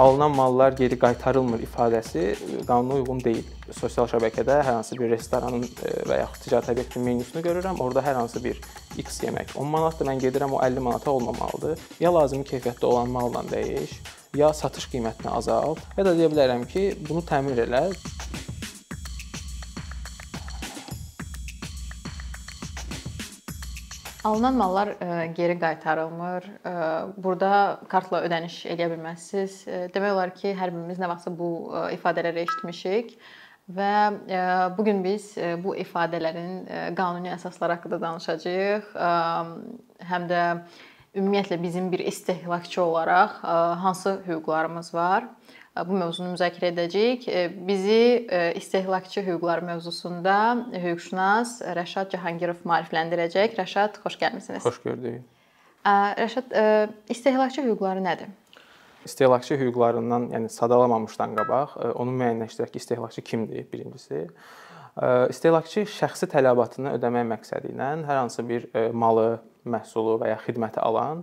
alınan mallar geri qaytarılmır ifadəsi qanuna uyğun deyil. Sosial şəbəkədə hər hansı bir restoranın və yaxud ticarət obyektinin menüsünü görürəm. Orada hər hansı bir X yemək 10 manatdır. Mən gedirəm o 50 manata olmamalıdır. Ya lazımi keyfiyyətdə olan malla dəyiş, ya satış qiymətini azalt, ya da deyə bilərəm ki, bunu təmin elə. Alınan mallar e, geri qaytarılmır. E, burada kartla ödəniş edə bilməzsiniz. E, demək olar ki, hər birimiz nə vaxtsa bu ifadələri eşitmişik və bu gün biz bu ifadələrin qanuni əsasları haqqında danışacağıq. Həm də ümumiyyətlə bizim bir istehlakçı olaraq hansı hüquqlarımız var? Bu mövzunu müzakirə edəcəyik. Bizi istehlakçı hüquqları mövzusunda hüquqşünas Rəşad Cahangirov maarifləndirəcək. Rəşad, xoş gəlmisiniz. Xoş gördük. Rəşad, istehlakçı hüquqları nədir? İstehlakçı hüquqlarından, yəni sadalamamışdan qabaq onu müəyyənləşdirək ki, istehlakçı kimdir birincisi. İstehlakçı şəxsi tələbatını ödəmək məqsədi ilə hər hansı bir malı, məhsulu və ya xidməti alan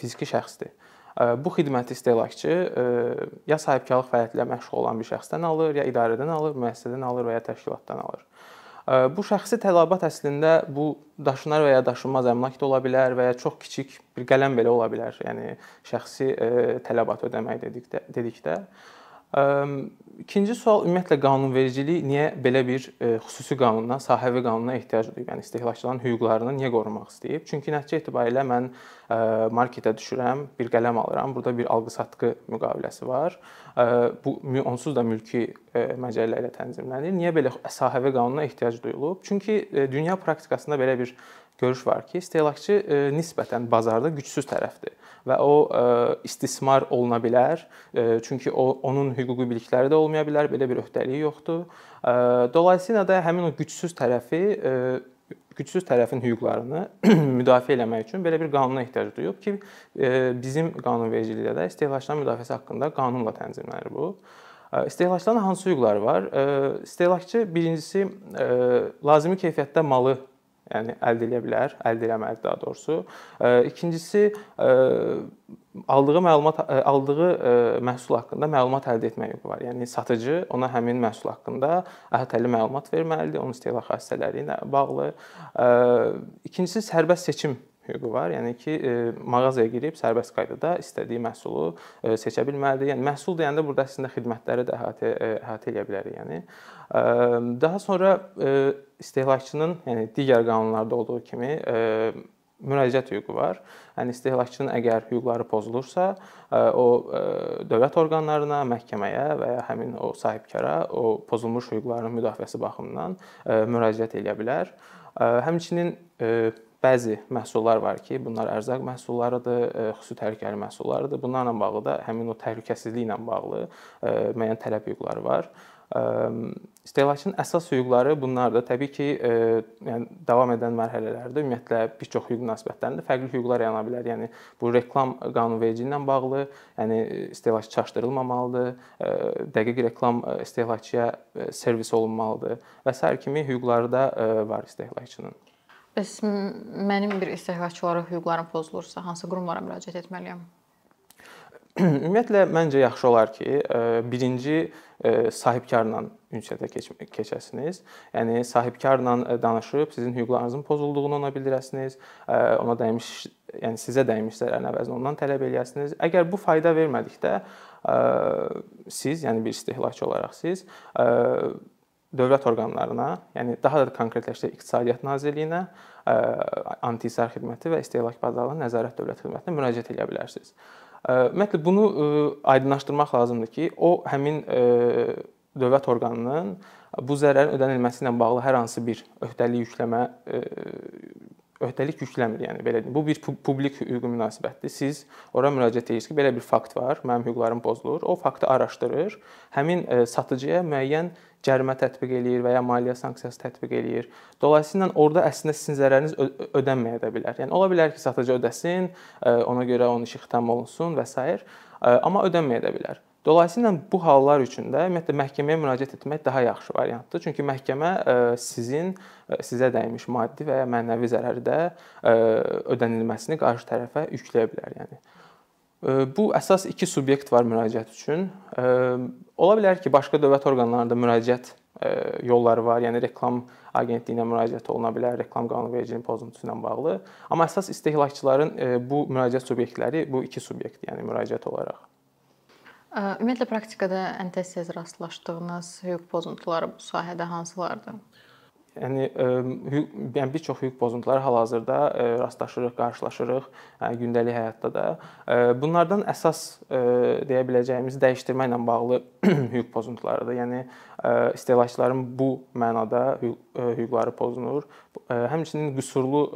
fiziki şəxsdir. Bu xidməti istehlakçı ya sahibkarlıq fəaliyyəti ilə məşğul olan bir şəxsdən alır, ya idarədən alır, müəssisədən alır və ya təşkilatdan alır. Bu şəxsi tələbat əslində bu daşınar və ya daşınmaz əmlak da ola bilər və ya çox kiçik bir qələm belə ola bilər. Yəni şəxsi tələbat ödəmək dedikdə dedikdə İkinci sual ümumiyyətlə qanunvericilik niyə belə bir xüsusi qanuna, sahəvi qanuna ehtiyac duyub? Yəni istehlakçıların hüquqlarını niyə qorumaq istəyib? Çünki nəticə etibarilə mən marketə düşürəm, bir qələm alıram. Burada bir alqı-satqı müqaviləsi var. Bu onsuz da mülki məcəllə ilə tənzimlənir. Niyə belə sahəvi qanuna ehtiyac duyulub? Çünki dünya praktikasında belə bir görüş var ki, istehlakçı nisbətən bazarda gücsüz tərəfdir və o istismar oluna bilər. Çünki o onun hüquqi bilikləri də olmaya bilər, belə bir öhdəliyi yoxdur. Dolayısıyla da həmin o gücsüz tərəfi gücsüz tərəfin hüquqlarını müdafiə etmək üçün belə bir qanuna ehtiyac duyub ki, bizim qanunvericilikdə də istehlakçıların müdafiəsi haqqında qanunla tənzimlənir bu. İstehlakçıların hansı hüquqları var? İstehlakçı birincisi lazımi keyfiyyətdə malı yəni əldə edə bilər, əldə etməlidir daha doğrusu. İkincisi aldığı məlumat aldığı məhsul haqqında məlumat əldə etmək hüququ var. Yəni satıcı ona həmin məhsul haqqında əhatəli məlumat verməlidir, onun istehlak xassələri ilə bağlı. İkincisi sərbəst seçim hüququ var. Yəni ki, mağazaya girib sərbəst qaydada istədiyi məhsulu seçə bilməlidir. Yəni məhsul deyəndə burada əslində xidmətləri də əhatə əhatə edə bilərik, yəni. Daha sonra istehlakçının, yəni digər qanunlarda olduğu kimi müraciət hüququ var. Yəni istehlakçının əgər hüquqları pozulursa, o dövlət orqanlarına, məhkəməyə və ya həmin o sahibkara o pozulmuş hüquqlarının müdafiəsi baxımından müraciət edə bilər. Həmçinin bəzi məhsullar var ki, bunlar ərzaq məhsullarıdır, xüsusi təhlükəli məhsullardır. Bunlarla bağlı da həmin o təhlükəsizliklə bağlı müəyyən tələb hüquqları var. İstehlakçının əsas hüquqları bunlardır. Təbii ki, yəni davam edən mərhələlərdə ümumiyyətlə bir çox hüquq münasibətlərində fərqli hüquqlar yarana bilər. Yəni bu reklam qanunvericiliyi ilə bağlı, yəni istehlakçı çaşdırılmamalıdır, dəqiq reklam istehlakçıya servis olunmalıdır və sair kimi hüquqları da var istehlakçının. Bəs mənim bir istehlakçı olaraq hüquqlarım pozulursa, hansı qurumlara müraciət etməliyəm? Ümumiyyətlə məncə yaxşı olar ki, birinci sahibkarla ünsiyyətə keçəsiniz. Yəni sahibkarla danışıb sizin hüquqlarınızın pozulduğunu ona bildirəsiniz, ona dəymiş, yəni sizə dəymiş zərərin əvəzinə ondan tələb eləyəsiniz. Əgər bu fayda vermədikdə siz, yəni bir istehlakçı olaraq siz dövlət orqanlarına, yəni daha da konkretləşdirək İqtisadiyyat Nazirliyinə, Antisar xidməti və İstehlak Bazarlarının Nəzarət Dövlət Xidmətinə müraciət edə bilərsiniz. Ümumiyyətlə bunu aydınlaşdırmaq lazımdır ki, o həmin dövlət orqanının bu zərərin ödənilməsi ilə bağlı hər hansı bir öhdəlik yükləmə öhdəlik yükləmir, yəni belə deyim. Bu bir publik hüquqi münasibətdir. Siz ora müraciət edirsiniz ki, belə bir fakt var, mənim hüquqlarım pozulur. O faktı araşdırır, həmin satıcıya müəyyən cərimə tətbiq eləyir və ya maliyyə sanksiyası tətbiq eləyir. Dolayısıyla orada əslində sizin zərəriniz ödənməyə də bilər. Yəni ola bilər ki, satıcı ödəsin, ona görə onun işi xitam olunsun və s. amma ödənməyə də bilər. Dolayısıyla bu hallar üçün də ümumiyyətlə məhkəməyə müraciət etmək daha yaxşı variantdır. Çünki məhkəmə sizin sizə dəymiş maddi və ya mənəvi zərəri də ödənilməsini qarşı tərəfə yükləyə bilər, yəni. Bu əsas iki subyekt var müraciət üçün. Ola bilər ki, başqa dövlət orqanlarında müraciət yolları var. Yəni reklam agentliyinə müraciət oluna bilər, reklam qanunvericiliyinin pozuntusu ilə bağlı. Amma əsas istehlakçıların bu müraciət subyektləri bu iki subyekt, yəni müraciət olaraq. Ümumiyyətlə praktikada ən tez rastlaşdığınız hüquq pozuntuları bu sahədə hansılardır? Yəni yəni bir çox hüquq pozuntuları hal-hazırda rastlaşırıq, qarşılaşırıq yəni gündəlik həyatda da. Bunlardan əsas deyə biləcəyimiz dəyişdirmə ilə bağlı hüquq pozuntularıdır. Yəni istehlakçıların bu mənada hüquqları pozunur. Həmçinin qüsurlu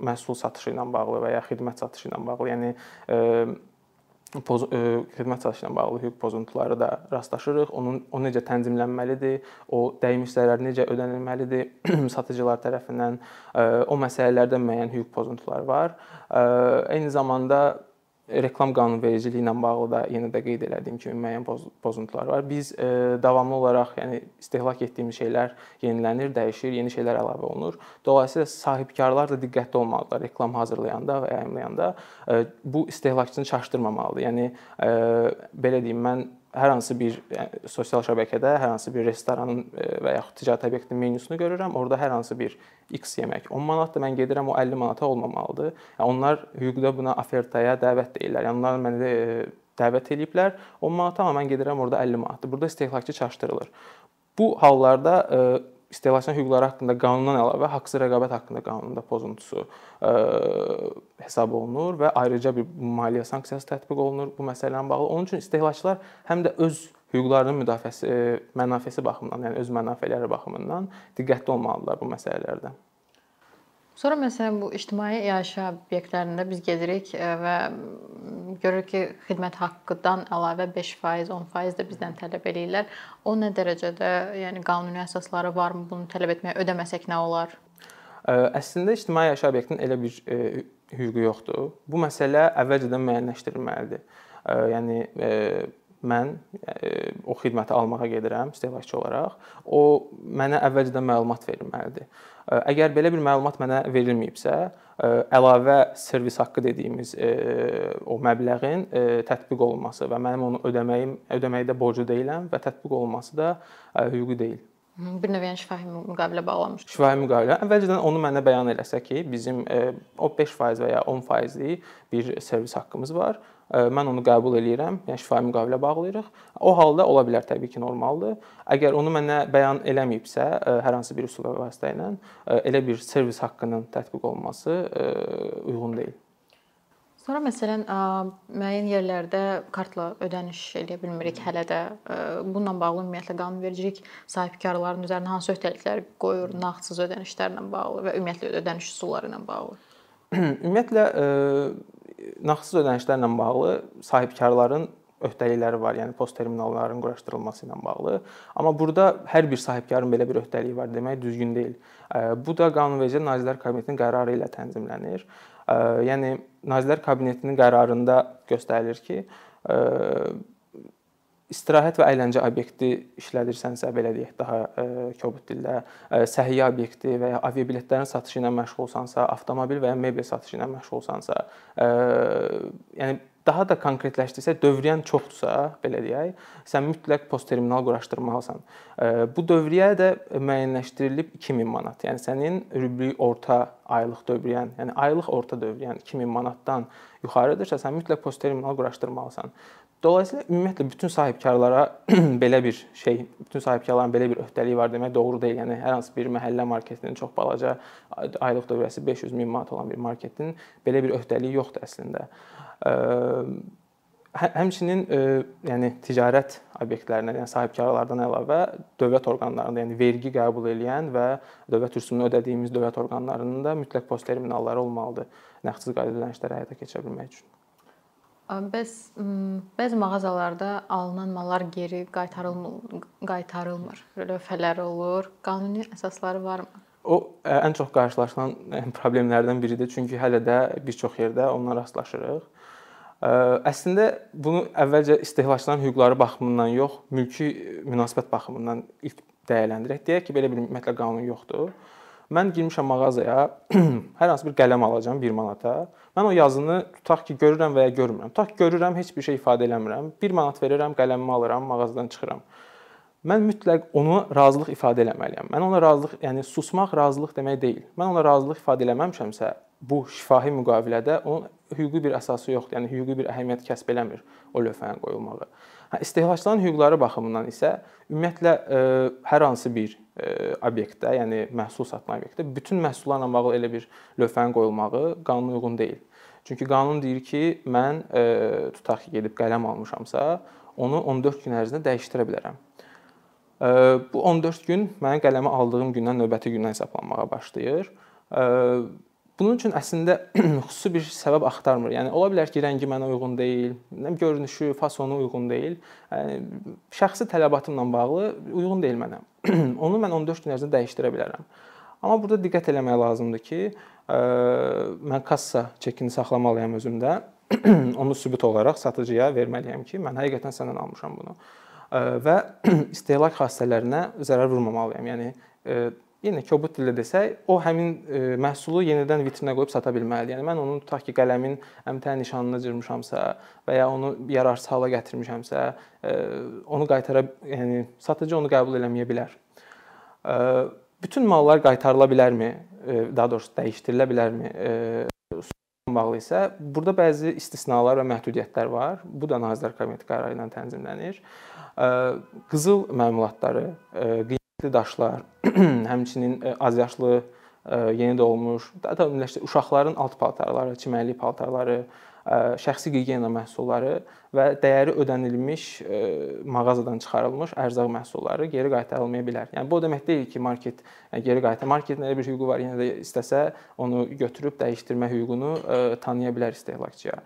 məhsul satışı ilə bağlı və ya xidmət satışı ilə bağlı, yəni poz ə, xidmət satışı ilə bağlı hüquq pozuntuları da rastlaşırıq. Onun o necə tənzimlənməlidir, o dəymiş zərər necə ödənilməlidir satıcılar tərəfindən, ə, o məsələlərdə müəyyən hüquq pozuntuları var. Ə, eyni zamanda reklam qanunvericiliyi ilə bağlı da yenə də qeyd elədiyim kimi müəyyən pozuntular var. Biz e, davamlı olaraq, yəni istehlak etdiyimiz şeylər yenilənir, dəyişir, yeni şeylər əlavə olunur. Dolayısıyla sahibkarlar da diqqətli olmalıdırlar reklam hazırlayanda və yayımlayanda. E, bu istehlakçını çaşdırmamalıdır. Yəni e, belə deyim, mən hər hansı bir yəni, sosial şəbəkədə hər hansı bir restoranın e, və yaxud ticarət obyektinin menyusunu görürəm. Orada hər hansı bir X yemək 10 manatdır. Mən gedirəm o 50 manata olmamalıdır. Yəni onlar hüquqda buna ofertaya dəvət deyirlər. Yəni onlar məni e, dəvət eləyiblər 10 manata, amma mən gedirəm orada 50 manatdır. Burada istehlakçı çaşdırılır. Bu hallarda e, istehlakçı hüquqları haqqında qanundan əlavə haqsız rəqabət haqqında qanununda pozuntusu ə, hesab olunur və ayrıca bir maliyyə sanksiyası tətbiq olunur bu məsələ ilə bağlı. Onun üçün istehlakçılar həm də öz hüquqlarının müdafiəsi, mənafesi baxımından, yəni öz mənafeləri baxımından diqqətli olmalıdırlar bu məsələlərdə. Sonra məsələn bu ictimai yaşayış obyektlərində biz gedirik e, və görürük ki, xidmət haqqıdan əlavə 5%, 10% də bizdən tələb eləyirlər. O nə dərəcədə, yəni qanuni əsasları varmı bunu tələb etməyə? Ödəməsək nə olar? Əslində ictimai yaşayış obyektinin elə bir e, hüququ yoxdur. Bu məsələ əvvəlcədən müəyyənləşdirilməlidir. Yəni e, mən o xidməti almağa gedirəm istehlakçı olaraq. O mənə əvvəlcədən məlumat verilməlidir. Əgər belə bir məlumat mənə verilməyibsə, əlavə servis haqqı dediyimiz o məbləğin tətbiq olunması və mənim onu ödəməyim ödəməkdə borclu deyiləm və tətbiq olunması da hüquqi deyil. Bir növ yəni şifahi müqavilə bağlamış. Şifahi müqavilə. Əvvəlcədən onu mənə bəyan eləsə ki, bizim o 5% və ya 10%lik bir servis haqqımız var mən onu qəbul eləyirəm, yəni şifahi müqavilə bağlayırıq. O halda ola bilər təbii ki, normaldır. Əgər onu mənə bəyan eləməyibsə, hər hansı bir üsul və vasitə ilə elə bir servis haqqının tətbiq olunması uyğun deyil. Sonra məsələn, müəyyən yerlərdə kartla ödəniş eləyə bilmirik hələ də. Bununla bağlı ümumiyyətlə qanunvericilik sahibkarların üzərinə hansı öhdəliklər qoyur nağdsız ödənişlərlə bağlı və ümumiyyətlə ödəniş üsulları ilə bağlı? Ümumiyyətlə nağdsız ödənişlərlə bağlı sahibkarların öhdəlikləri var, yəni post terminalların quraşdırılması ilə bağlı. Amma burada hər bir sahibkarın belə bir öhdəliyi var demək düzgün deyil. Bu da Qanunvericilik Nazirlər Kabinetinin qərarı ilə tənzimlənir. Yəni Nazirlər Kabinetinin qərarında göstərilir ki, istirahət və əyləncə obyekti işlədirsənsə, belə deyək, daha kobud dildə, ə, səhiyyə obyekti və ya aviabiletlərin satışı ilə məşğulsansa, avtomobil və ya mebel satışı ilə məşğulsansa, yəni daha da konkretləşdirsə, dövriyən çoxdursa, belə deyək, sən mütləq post terminal quraşdırmalısan. Bu dövriyə də müəyyənləşdirilib 2000 manat. Yəni sənin rübli orta aylıq dövriyən, yəni aylıq orta dövriyən 2000 manatdan yuxarıdırsa, sən mütləq post terminal quraşdırmalısan. Dolayısıyla ümumiyyətlə bütün sahibkarlara belə bir şey, bütün sahibkarların belə bir öhdəliyi var demək doğru deyil. Yəni hər hansı bir məhəllə marketinin çox balaca aylıq dövrəsi 500 min manat olan bir marketin belə bir öhdəliyi yoxdur əslində. Hə, həmçinin yəni ticarət obyektlərindən, yəni sahibkarlardan əlavə dövlət orqanlarında, yəni vergi qəbul edən və dövlət rüsumunu ödədiyimiz dövlət orqanlarının da mütləq post terminalları olmalıdır nağdsız qaydada ödənişləri həyata keçirə bilmək üçün. Bəs bəzi mağazalarda alınan mallar geri qaytarılmır, qaytarılmır. Lövhələr olur. Qanuni əsasları varmı? O ən çox qarşılaşılan problemlərdən biridir, çünki hələ də bir çox yerdə ondan rastlaşırıq. Əslində bunu əvvəlcə istehlakçıların hüquqları baxımından yox, mülki münasibət baxımından ilk dəyərləndirək. Deyək ki, belə bir ümumiyyətlə qanun yoxdur. Mən girmişəm mağazaya, hər hansı bir qələm alacağam 1 manata. Mən o yazını tutaq ki, görürəm və ya görmürəm. Tutaq ki, görürəm, heç bir şey ifadə eləmirəm. 1 manat verirəm, qələmimi alıram, mağazadan çıxıram. Mən mütləq onu razılıq ifadə etməliyəm. Mən ona razılıq, yəni susmaq razılıq demək deyil. Mən ona razılıq ifadə eləməmişəmsə, bu şifahi müqavilədə onun hüquqi bir əsası yoxdur. Yəni hüquqi bir əhəmiyyət kəsb eləmir o lövhənin qoyulmağı. Hə, istehlakçıların hüquqları baxımından isə ümumiyyətlə ə, e, hər hansı bir ə, e, obyektdə, yəni məhsul satan obyektdə bütün məhsullarla bağlı elə bir lövhənin qoyulmağı qanuna uyğun deyil. Çünki qanun deyir ki, mən ə, e, tutaq ki, gedib qələm almışamsa, onu 14 gün ərzində dəyişdirə bilərəm. Ə, bu 14 gün mənim qələmi aldığım gündən növbəti gündən hesablanmağa başlayır. Ə, Bunun üçün əslində xüsusi bir səbəb axtarmır. Yəni ola bilər ki, rəngi mənə uyğun deyil, görünüşü, fasonu uyğun deyil. Yəni şəxsi tələbatımla bağlı uyğun deyil mənə. Onu mən 14 gün ərzində dəyişdirə bilərəm. Amma burada diqqət eləmək lazımdır ki, ə, mən kassa çekini saxlamalıyam özümdə. Onu sübut olaraq satıcıya verməliyəm ki, mən həqiqətən səndən almışam bunu. Ə, və istehlak xassələrinə zərər vurmamalıyam. Yəni yenə kobud dillə desək, o həmin e, məhsulu yenidən vitrinə qoyub sata bilməlidir. Yəni mən onun tutaq ki, qələmin əmtəə nişanını cırmışamsa və ya onu yararsız hala gətirmişəmsə, e, onu qaytara, yəni satıcı onu qəbul eləməyə bilər. E, bütün mallar qaytarıla bilərmi? Daha doğrusu dəyişdirilə bilərmi? bağlı isə burada bəzi istisnalar və məhdudiyyətlər var. Bu da Nazirlər Kabineti qərarı ilə tənzimlənir. Qızıl məmulatları, daşlar, həmçinin e, az yaşlı, e, yeni doğulmuş, daha da ümumiyyətlə uşaqların alt paltarları, çimərlik paltarları, e, şəxsi gigiyena məhsulları və dəyəri ödənilmiş mağazadan çıxarılmış ərzaq məhsulları geri qaytarılmaya bilər. Yəni bu o demək deyil ki, market geri qaytar. Marketin elə bir hüququ var, yenə də istəsə onu götürüb dəyişdirmə hüququnu tanıya bilər istehlakçıya.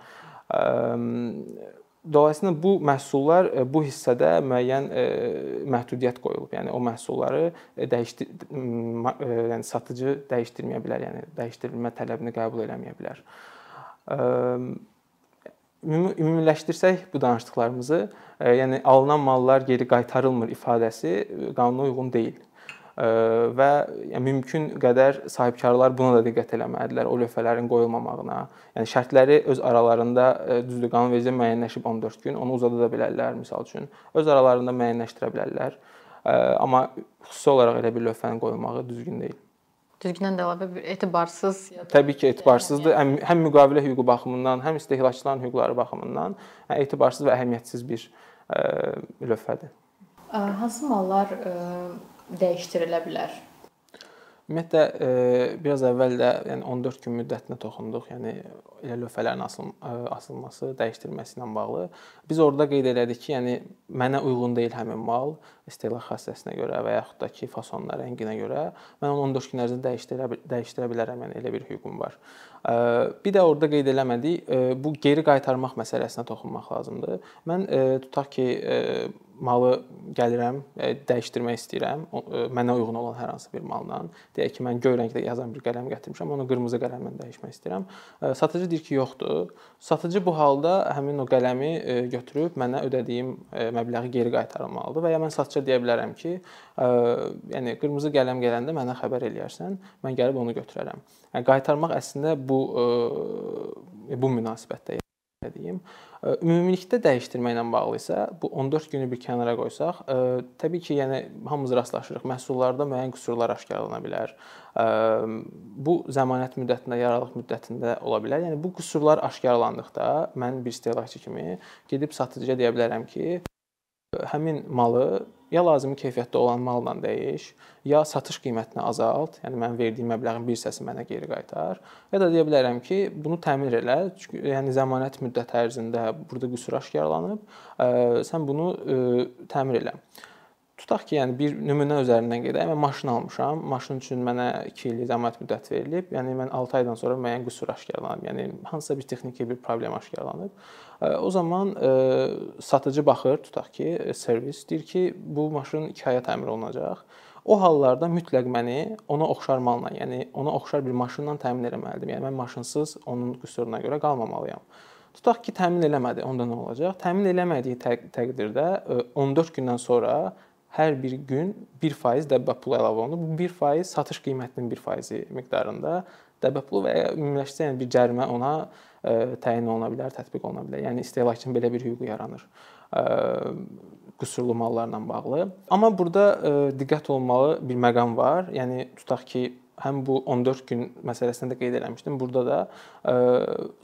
Dolayısıyla bu məhsullar e, bu hissədə müəyyən e, məhdudiyyət qoyulub. Yəni o məhsulları e, dəyişdir yəni satıcı dəyişdirməyə bilər, yəni dəyişdirilmə tələbini qəbul eləməyə bilər. Ümumiləşdirsək bu danışdıqlarımızı, yəni alınan mallar geri qaytarılmır ifadəsi qanuna uyğun deyil və yəni mümkün qədər sahibkarlar buna da diqqət eləməlidirlər, o lövhələrin qoyulmamağına. Yəni şərtləri öz aralarında düzdür, qanunvericiliyə müəyyənləşib 14 gün, onu uzada da bilərlər misal üçün. Öz aralarında müəyyənləşdirə bilərlər. Amma xüsusi olaraq elə bir lövhənin qoyulmağı düzgün deyil. Düzgündən də əlavə bir etibarsız. Təbii ki, etibarsızdır. Həm, həm müqavilə hüququ baxımından, həm istehlakçıların hüquqları baxımından hə, etibarsız və əhəmiyyətsiz bir ə, lövhədir. Hansı mallar ə dəyişdirilə bilər? Ümumiyyətlə e, biraz əvvəl də yəni 14 gün müddətinə toxunduq. Yəni elə lövhələrin asıl e, asılması, dəyişdirilməsi ilə bağlı. Biz orada qeyd elədik ki, yəni mənə uyğun deyil həmin mal istehlak xassəsinə görə və yaxud da ki, fasonuna, rənginə görə mən onu 14 gün ərzində dəyişdirə dəyişdirə bilərəm. Yəni elə bir hüququm var. Bir də orada qeyd eləmədik, bu geri qaytarmaq məsələsinə toxunmaq lazımdır. Mən tutaq ki, malı gəlirəm, dəyişdirmək istəyirəm, mənə uyğun olan hər hansı bir malla. Deyək ki, mən göy rəngdə yazan bir qələm gətirmişəm, onu qırmızı qələmlə dəyişmək istəyirəm. Satıcı deyir ki, yoxdur. Satıcı bu halda həmin o qələmi götürüb mənə ödədiyim məbləği geri qaytarmalıdır və ya mən satıcıya deyə bilərəm ki, yəni qırmızı qələm gələndə mənə xəbər eləyərsən, mən gəlib onu götürərəm. Yəni qaytarmaq əslində bu bu münasibətdə deyim. Ümumilikdə dəyişdirməklə bağlı isə bu 14 günü bir kənara qoysaq, təbii ki, yəni hamımız rastlaşırıq. Məhsullarda müəyyən qüsurlar aşkarlana bilər. Bu zəmanət müddətində, yararlılıq müddətində ola bilər. Yəni bu qüsurlar aşkarlandıqda mən bir istehlakçı kimi gedib satıcıya deyə bilərəm ki, həmin malı ya lazımi keyfiyyətdə olan malla dəyiş, ya satış qiymətini azalt, yəni mən verdiyim məbləğin bir hissəsini mənə geri qaytar, ya da deyə bilərəm ki, bunu təmir elə, çünki yəni zəmanət müddəti ərzində burada qüsur aşkarlanıb, sən bunu təmir elə. Tutaq ki, yəni bir nümunə üzərindən gedək. Mən maşın almışam. Maşın üçün mənə 2 illik zəmanət müddəti verilib. Yəni mən 6 aydan sonra müəyyən qüsur aşkarlanıb. Yəni hansısa bir texniki bir problem aşkarlanıb. O zaman satıcı baxır, tutaq ki, servis deyir ki, bu maşın 2 aya təmir olunacaq. O hallarda mütləq məni ona oxşar malla, yəni ona oxşar bir maşınla təmin etməliyəm. Yəni mən maşınsız onun qüsuruna görə qalmamalıyam. Tutaq ki, təmin eləmədi, onda nə olacaq? Təmin eləmədiyi təqdirdə 14 gündən sonra hər bir gün 1% dəbbə pulu əlavə olunur. Bu 1% satış qiymətinin 1% miqdarında dəbbə pulu və ya ümumiləşdirsə yəni bir cərimə ona ə, e, təyin oluna bilər, tətbiq oluna bilər. Yəni istehlakçının belə bir hüququ yaranır. Ə, e, qüsurlu mallarla bağlı. Amma burada ə, e, diqqət olunmalı bir məqam var. Yəni tutaq ki, həm bu 14 gün məsələsində də qeyd eləmişdim. Burada da ə,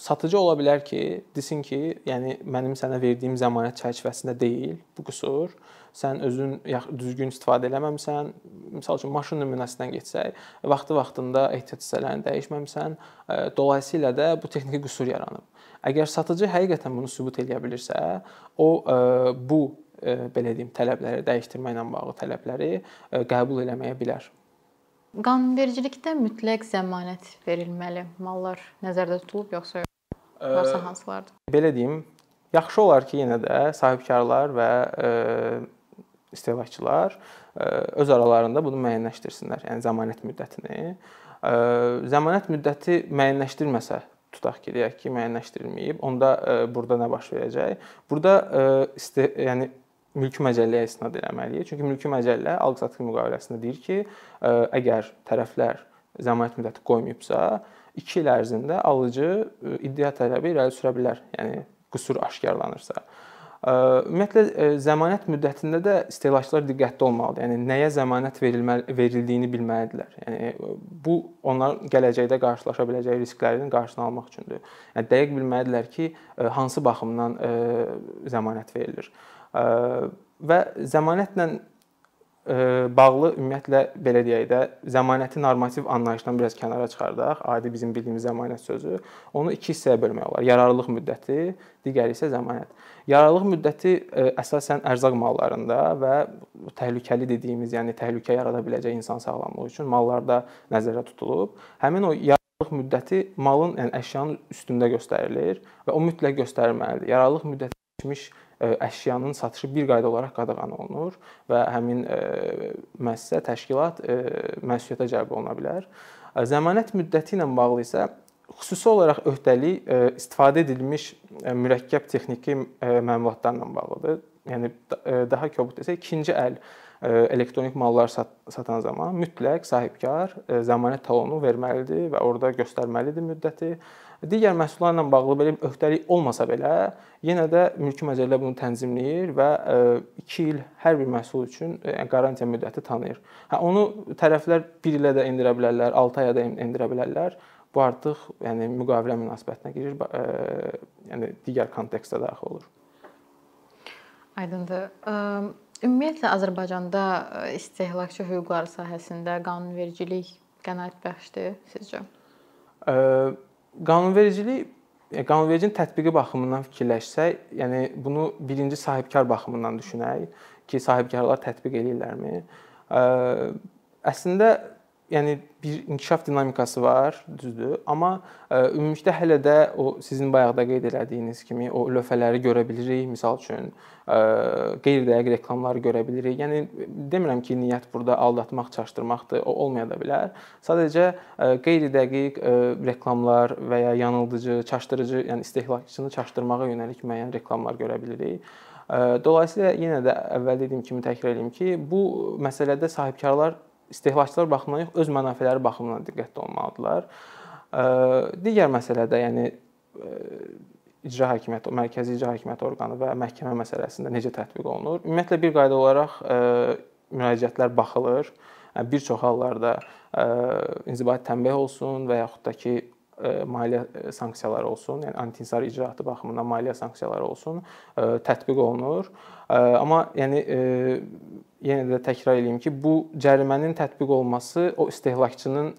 satıcı ola bilər ki, desin ki, yəni mənim sənə verdiyim zəmanət çərçivəsində deyil bu qüsur. Sən özün düzgün istifadə eləməmisən. Məsəl üçün maşın nümunəsindən getsək, vaxtı-vaxtında ehtiyat hissələrini dəyişməmisən. Ə, dolayısıyla da bu texniki qüsur yaranıb. Əgər satıcı həqiqətən bunu sübut edə bilirsə, o ə, bu ə, belə deyim, tələbləri dəyişdirməklə bağlı tələbləri qəbul eləməyə bilər. Qanunvericilikdə mütləq zəmanət verilməli mallar nəzərdə tutulub yoxsa varsa hansılardır? Belə deyim, yaxşı olar ki, yenə də sahibkarlar və e, istehlakçılar e, öz aralarında bunu müəyyənləşdirsinlər, yəni zəmanət müddətini. E, zəmanət müddəti müəyyənləşdirməsə, tutaq ki, deyək ki, müəyyənləşdirilməyib, onda burada nə baş verəcək? Burada iste, yəni mülki məcəlləyə istinad etməliyik. Çünki mülki məcəllə alqı-satqı müqaviləsində deyir ki, əgər tərəflər zəmanət müddəti qoymayıbsa, 2 il ərzində alıcı iddia tələbi irəli sürə bilər. Yəni qüsur aşkarlanırsa. Ümumiyyətlə zəmanət müddətində də istehlakçılar diqqətli olmalıdır. Yəni nəyə zəmanət verilməli verildiyini bilməlidirlər. Yəni bu onlar gələcəkdə qarşılaşa biləcəyi risklərin qarşısını almaq üçündür. Yəni dəqiq bilməlidirlər ki, hansı baxımdan zəmanət verilir və zəmanətlə bağlı ümumiyyətlə belə deyək də zəmanəti normativ anlayışdan biraz kənara çıxardaq, adi bizim bildiyimiz zəmanət sözü, onu iki hissəyə bölmək olar. Yararlılıq müddəti, digəri isə zəmanət. Yararlılıq müddəti əsasən ərzaq mallarında və təhlükəli dediyimiz, yəni təhlükə yarada biləcək insan sağlamlığı üçün mallarda nəzərdə tutulub. Həmin o yararlılıq müddəti malın, yəni əşyanın üstündə göstərilir və o mütləq göstərilməlidir. Yararlılıq müddəti keçmiş əşyanın satışı bir qayda olaraq qadağan olunur və həmin müəssisə, təşkilat məsuliyyətə cəlb oluna bilər. Zəmanət müddəti ilə bağlı isə xüsusi olaraq öhdəlik istifadə edilmiş mürəkkəb texniki məmulatlarla bağlıdır. Yəni daha kobud desək, ikinci əl elektronik mallar sat satan zaman mütləq sahibkar zəmanət talonu verməlidir və orada göstərməlidir müddəti. Digər məhsullarla bağlı belə bir öhdəlik olmasa belə, yenə də mülki məcəllə bunu tənzimləyir və 2 il hər bir məhsul üçün yəni qarantiya müddəti tanıyır. Hə onu tərəflər 1 ilə də endirə bilərlər, 6 aya da endirə bilərlər. Bu artıq yəni müqavilə münasibətinə girir, yəni digər kontekstdə daxil olur. Aydındır. Ümumiyyətlə Azərbaycanda istehlakçı hüquqları sahəsində qanunvericilik qənaətbəxşdir sizcə? Qanunvericilik e, qanunvericinin tətbiqi baxımından fikirləşsək, yəni bunu birinci sahibkar baxımından düşünək ki, sahibkarlar tətbiq eləyirlərmi? Əslində yəni bir inkişaf dinamikası var, düzdür, amma ə, e, ümumilikdə hələ də o sizin bayaqda qeyd etdiyiniz kimi o lövhələri görə bilirik. Məsəl üçün e, qeyri-dəqiq reklamları görə bilirik. Yəni demirəm ki, niyyət burada aldatmaq, çaşdırmaqdır, o olmaya da bilər. Sadəcə e, qeyri-dəqiq reklamlar və ya yanıldıcı, çaşdırıcı, yəni istehlakçını çaşdırmağa yönəlik müəyyən reklamlar görə bilirik. Dolayısıyla yenə də əvvəl dediyim kimi təkrar edeyim ki, bu məsələdə sahibkarlar istehlakçılar baxımından yox, öz mənafeləri baxımından diqqətli olmalıdırlar. Digər məsələ də yəni icra hakimiyyəti, mərkəzi icra hakimiyyəti orqanı və məhkəmə məsələsində necə tətbiq olunur? Ümumiyyətlə bir qayda olaraq müraciətlər baxılır. Bir çox hallarda inzibati tənbeh olsun və yaxud da ki maliyyə sanksiyaları olsun, yəni anti-inhisar icraatı baxımından maliyyə sanksiyaları olsun, tətbiq olunur. Amma yəni yenə də təkrar eləyim ki, bu cərimənin tətbiq olunması o istehlakçının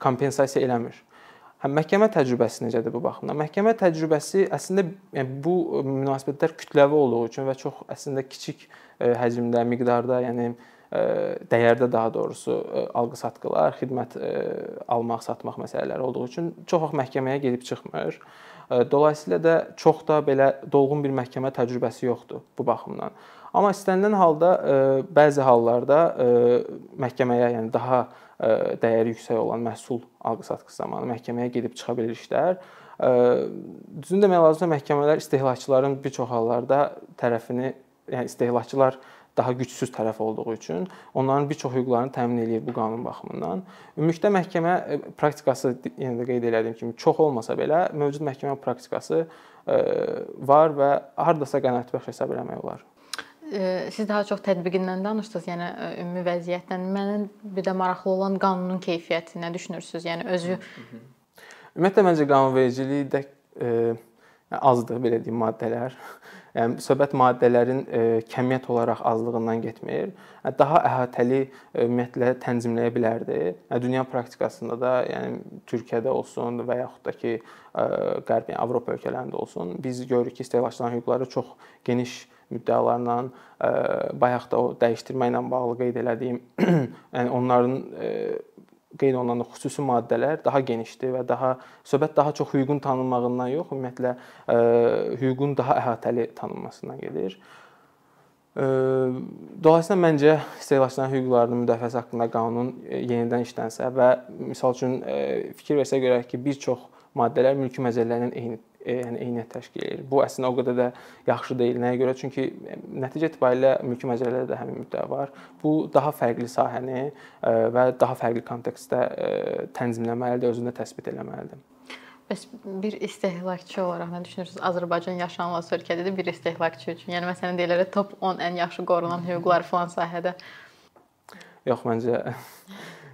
kompensasiya eləmir. Həm məhkəmə təcrübəsi necədir bu baxımdan? Məhkəmə təcrübəsi əslində yəni bu münasibətlər kütləvi olduğu üçün və çox əslində kiçik həcmdə, miqdarda, yəni dəyərdə daha doğrusu alqı-satqılar, xidmət almaq, satmaq məsələləri olduğu üçün çox vaxt məhkəməyə gedib çıxmır. Dolayısıyla da çox da belə dolğun bir məhkəmə təcrübəsi yoxdur bu baxımdan. Amma istənilən halda bəzi hallarda məhkəməyə, yəni daha dəyəri yüksək olan məhsul alqı-satqısı zamanı məhkəməyə gedib çıxa bilir işlər. Düzün demək lazımdır, məhkəmələr istehlakçıların bir çox hallarda tərəfini, yəni istehlakçılar daha gücsüz tərəf olduğu üçün onların bir çox hüquqlarını təmin edir bu qanun baxımından. Ümumilikdə məhkəmə e, praktikası yenə də qeyd etdiyim kimi çox olmasa belə mövcud məhkəmə praktikası e, var və hardasa qənaətbəxş hesab etmək olar. Siz daha çox tətbiqindən danışdınız, yəni ümumi vəziyyətdən. Mənim bir də maraqlı olan qanunun keyfiyyəti nə düşünürsüz? Yəni özü Ümumiyyətlə məncə qanunvericiliyi də e, azdır belə deyim maddələr. Yəni söhbət maddələrin e, kəmiyyət olaraq azlığından getmir. Daha əhatəli e, ümumiyyətlə tənzimləyə bilərdi. Yəni dünya praktikasında da, yəni Türkiyədə olsun və yaxud da ki, e, Qərb, yəni Avropa ölkələrində olsun, biz görürük ki, istehlakçıların hüquqları çox geniş müddəalarla e, bayaq da o dəyişdirməklə bağlı qeyd elədiyim, yəni onların e, qeyd olunan xüsusi maddələr daha genişdir və daha söhbət daha çox hüququn tanınmağından yox, ümumiyyətlə ə, hüququn daha əhatəli tanınmasından gedir. Ə, dolayısıyla məncə istehlakçıların hüquqlarının müdafiəsi haqqında qanun yenidən işlənsə və misal üçün fikir versək görək ki, bir çox maddələr mülki məcəllələrinin eyni E, yəni eyniyyət təşkil edir. Bu əslində o qədər də yaxşı deyil. Nəyə görə? Çünki e, nəticə itibarilə mülki məcəllələrdə də həmin müddəa var. Bu daha fərqli sahəni e, və daha fərqli kontekstdə tənzimləməlidir, özündə təsbit etməlidir. Bəs bir istehlakçı olaraq nə düşünürsüz? Azərbaycan yaşanmaz ölkədir bir istehlakçı üçün. Yəni məsələn deyirlər top 10 ən yaxşı qorunan hüquqlar falan sahədə. Yox, məncə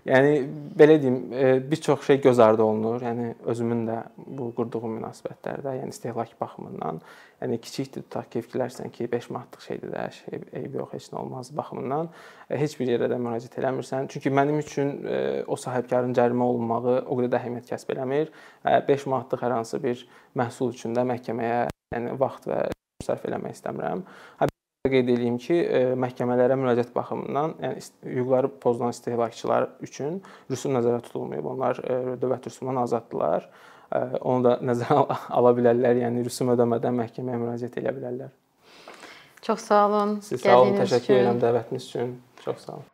Yəni belə deyim, e, bir çox şey göz ardı olunur. Yəni özümün də bu qurduğum münasibətlərdə, yəni istehlak baxımından, yəni kiçikdir tutaq ki, fikirlərsən ki, 5 manatlıq şeydir də, şey eybi yox, heç nə olmaz baxımından e, heç bir yerə də müraciət eləmirsən. Çünki mənim üçün e, o sahibkarın cərimə olunmağı o qədər də əhəmiyyət kəsb eləmir. 5 manatlıq hər hansı bir məhsul üçün də məhkəməyə yəni vaxt və sərf eləmək istəmirəm. Hə qeyd edeyim ki, e, məhkəmələrə müraciət baxımından, yəni hüquqları pozulan istehlakçılar üçün rüsum nəzərdə tutulmayıb. Onlar e, dövlət rüsumundan azaddırlar. E, onu da nəzərə ala bilərlər. Yəni rüsum ödəmədən məhkəməyə müraciət edə bilərlər. Çox sağ olun. Siz sağ olun, təşəkkür edirəm dəvətiniz üçün. Çox sağ olun.